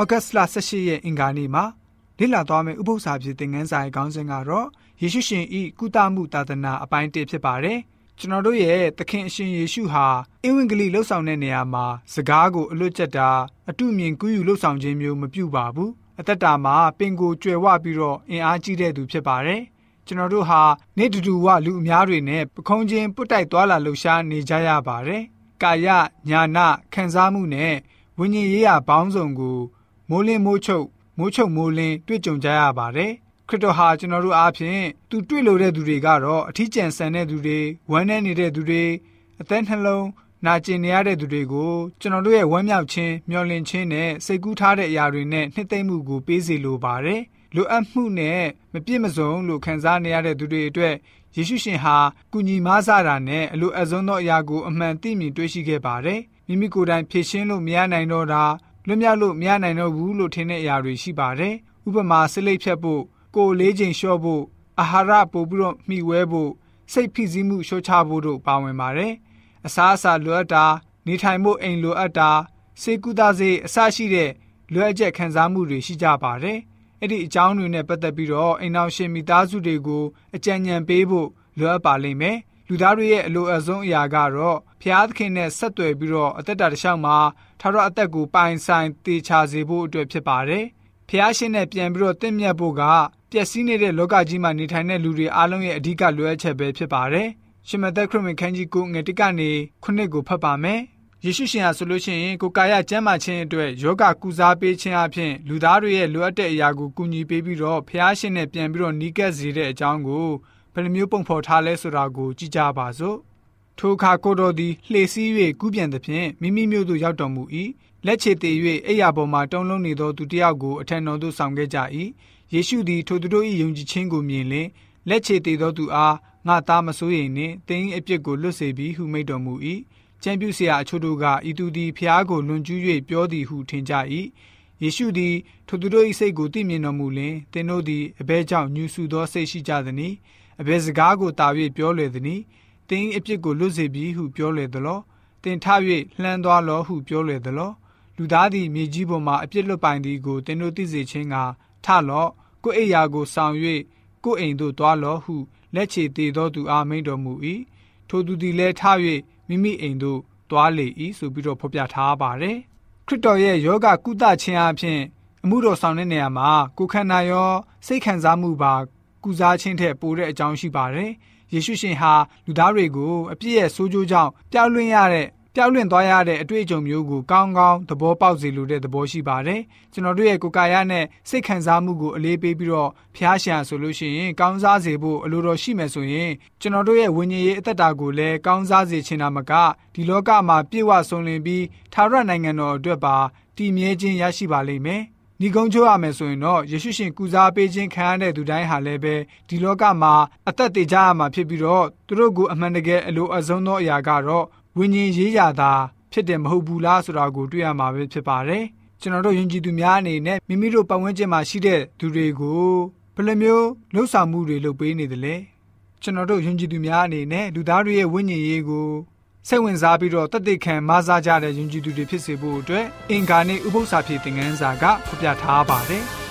ဩဂတ်စ်လ18ရက်အင်္ဂါနေ့မှာလေ့လာသွားမယ့်ဥပုသ္စာဖြစ်သင်ခန်းစာရဲ့ခေါင်းစဉ်ကတော့ယေရှုရှင်ဤကုသမှုသာသနာအပိုင်း1ဖြစ်ပါတယ်။ကျွန်တော်တို့ရဲ့သခင်အရှင်ယေရှုဟာအင်ဝင်ကလေးလှုပ်ဆောင်တဲ့နေရာမှာစကားကိုအလွတ်ကျက်တာအတုမြင်ကူးယူလှုပ်ဆောင်ခြင်းမျိုးမပြုပါဘူး။အသက်တာမှာပင်ကိုကြွယ်ဝပြီးတော့အင်အားကြီးတဲ့သူဖြစ်ပါတယ်။ကျွန်တော်တို့ဟာနေတူတူဝလူအများတွေနဲ့ပခုံးချင်းပုတ်တိုက်သွားလာလှုပ်ရှားနေကြရပါတယ်။ကာယညာနာခံစားမှုနဲ့ဝိညာဉ်ရေးရာပေါင်းစုံကို မိုးလင်းမိုးချုပ်မိုးချုပ်မိုးလင်းတွေ့ကြုံကြရပါတယ်ခရစ်တော်ဟာကျွန်တော်တို့အားဖြင့်သူတွေ့လို့တဲ့သူတွေကတော့အထီးကျန်ဆန်တဲ့သူတွေဝမ်းနည်းနေတဲ့သူတွေအသက်နှလုံးနာကျင်နေရတဲ့သူတွေကိုကျွန်တော်တို့ရဲ့ဝမ်းမြောက်ခြင်းမျှော်လင့်ခြင်းနဲ့စိတ်ကူးထားတဲ့အရာတွေနဲ့နှစ်သိမ့်မှုကိုပေးစီလိုပါတယ်လိုအပ်မှုနဲ့မပြည့်မစုံလို့ခံစားနေရတဲ့သူတွေအတွက်ယေရှုရှင်ဟာကုညီမဆတာနဲ့အလိုအဆုံးသောအရာကိုအမှန်သိမြင်တွေ့ရှိခဲ့ပါတယ်မိမိကိုယ်တိုင်ဖြည့်ရှင်းလို့မရနိုင်တော့တာ လွတ်မြောက်လို့မရနိုင်တော့ဘူးလို့ထင်တဲ့အရာတွေရှိပါတယ်။ဥပမာဆလိပ်ဖြတ်ဖို့ကိုယ်လေးချိန်လျှော့ဖို့အာဟာရပို့ပြီးတော့မှီဝဲဖို့စိတ်ဖိစီးမှုလျှော့ချဖို့တို့ပါဝင်ပါတယ်။အစားအစာလိုအပ်တာနေထိုင်ဖို့အိမ်လိုအပ်တာစေကုသစေအစရှိတဲ့လိုအပ်ချက်ခံစားမှုတွေရှိကြပါတယ်။အဲ့ဒီအကြောင်းတွေနဲ့ပတ်သက်ပြီးတော့အိမ်အောင်ရှင်မိသားစုတွေကိုအကြံဉာဏ်ပေးဖို့လိုအပ်ပါလိမ့်မယ်။ လူသားတွေရဲ့အလိုအဆုံးအရာကတော့ဖျားသခင်နဲ့ဆက်သွယ်ပြီးတော့အသက်တာတစ်လျှောက်မှာထာဝရအသက်ကိုပိုင်ဆိုင်တေချာစေဖို့အတွက်ဖြစ်ပါတယ်။ဖျားရှင်နဲ့ပြန်ပြီးတော့တင့်မြတ်ဖို့ကပျက်စီးနေတဲ့လောကကြီးမှာနေထိုင်တဲ့လူတွေအားလုံးရဲ့အဓိကလိုအပ်ချက်ပဲဖြစ်ပါတယ်။ရှင်မသက်ခရစ်ဝင်ခန်းကြီးကိုငွေတိကနေခုနှစ်ကိုဖတ်ပါမယ်။ယေရှုရှင်ဟာဆိုလို့ရှိရင်ကိုကာယကျမ်းမာခြင်းအတွက်ယောဂကုစားပေးခြင်းအပြင်လူသားတွေရဲ့လိုအပ်တဲ့အရာကိုကူညီပေးပြီးတော့ဖျားရှင်နဲ့ပြန်ပြီးတော့နီးကပ်စေတဲ့အကြောင်းကို ဘယ်လိုမျိုးပုံဖော်ထားလဲဆိုတာကိုကြည့်ကြပါစို့ထိုအခါကိုတော်သည်လှေစီး၍ကူးပြန်သည်ဖြင့်မိမိမျိုးသို့ရောက်တော်မူ၏လက်ချေသေး၍အိယာပေါ်မှတုံလုံးနေသောသူတစ်ယောက်ကိုအထက်တော်သို့ဆောင်ခဲ့ကြ၏ယေရှုသည်ထိုသူတို့၏ယုံကြည်ခြင်းကိုမြင်လျင်လက်ချေသေးသောသူအားငါသားမစိုးရိမ်နှင့်တင်းအပြစ်ကိုလွတ်စေပြီဟုမိန့်တော်မူ၏ကျမ်းပြုဆရာအချို့တို့ကဤသူသည်ဖျားကိုလွန်ကျူး၍ပြောသည်ဟုထင်ကြ၏ယေရှုသည်ထိုသူတို့၏စိတ်ကိုသိမြင်တော်မူလျင်သင်တို့သည်အဘဲကြောင့်ညူဆူသောစိတ်ရှိကြသည်။ အဘယ်စကားကိုတာ၍ပြောလေသနည်းတင်းအပြစ်ကိုလွတ်စေပြီဟုပြောလေသလောတင်ထ၍လှမ်းသွားလောဟုပြောလေသလောလူသားသည်မြေကြီးပေါ်မှအပြစ်လွတ်ပိုင်သည်ကိုတင်တို့သိစေခြင်းကထလော့ကိုအိယာကိုဆောင်၍ကိုအိမ်သို့သွားလောဟုလက်ချေတည်သောသူအားမိန်တော်မူ၏ထိုသူသည်လည်းထ၍မိမိအိမ်သို့သွားလေ၏ဆိုပြီးတော့ဖော်ပြထားပါတယ်ခရစ်တော်ရဲ့ယောဂကုသခြင်းအပြင်အမှုတော်ဆောင်တဲ့နေရာမှာကိုခန္ဓာရောစိတ်ခံစားမှုပါ ကုစားခြင်းထက်ပိုတဲ့အကြောင်းရှိပါတယ်။ယေရှုရှင်ဟာလူသားတွေကိုအပြစ်ရဲ့ဆိုးကျိုးကြောင့်ပျောက်လွင့်ရတဲ့ပျောက်လွင့်သွားရတဲ့အတွေ့အကြုံမျိုးကိုကောင်းကောင်းသဘောပေါက်စေလိုတဲ့သဘောရှိပါတယ်။ကျွန်တော်တို့ရဲ့ကိုယ်ကာယနဲ့စိတ်ခံစားမှုကိုအလေးပေးပြီးတော့ဖျားရှာဆိုလို့ရှိရင်ကောင်းစားစေဖို့အလိုတော်ရှိမယ်ဆိုရင်ကျွန်တော်တို့ရဲ့ဝိညာဉ်ရေးအသက်တာကိုလည်းကောင်းစားစေချင်တာမကဒီလောကမှာပြည့်ဝဆုံးလင်ပြီးသာရနိုင်ငံတော်အတွက်ပါတည်မြဲခြင်းရရှိပါလိမ့်မယ်။ ညီကုန်းချိုးရမယ်ဆိုရင်တော့ယေရှုရှင်ကုစားပေးခြင်းခံရတဲ့သူတိုင်းဟာလည်းပဲဒီလောကမှာအသက်သေကြရမှာဖြစ်ပြီးတော့သူတို့ကိုအမှန်တကယ်အလိုအဆုံးသောအရာကတော့ဝိညာဉ်ရေးရာသာဖြစ်တယ်မဟုတ်ဘူးလားဆိုတာကိုတွေ့ရမှာပဲဖြစ်ပါတယ်ကျွန်တော်တို့ယဉ်ကျေးသူများအနေနဲ့မိမိတို့ပတ်ဝန်းကျင်မှာရှိတဲ့သူတွေကိုဘယ်လိုမျိုးလှုပ်ဆောင်မှုတွေလုပ်ပေးနေသလဲကျွန်တော်တို့ယဉ်ကျေးသူများအနေနဲ့လူသားတွေရဲ့ဝိညာဉ်ရေးကို စိတ်ဝင်စားပြီးတော့တသက်ခံမဆားကြတဲ့ယဉ်ကျေးသူတွေဖြစ်စေဖို့အတွက်အင်္ဂါနဲ့ဥပု္ပ္ပစာဖြစ်တဲ့ငန်းစာကဖော်ပြထားပါတယ်။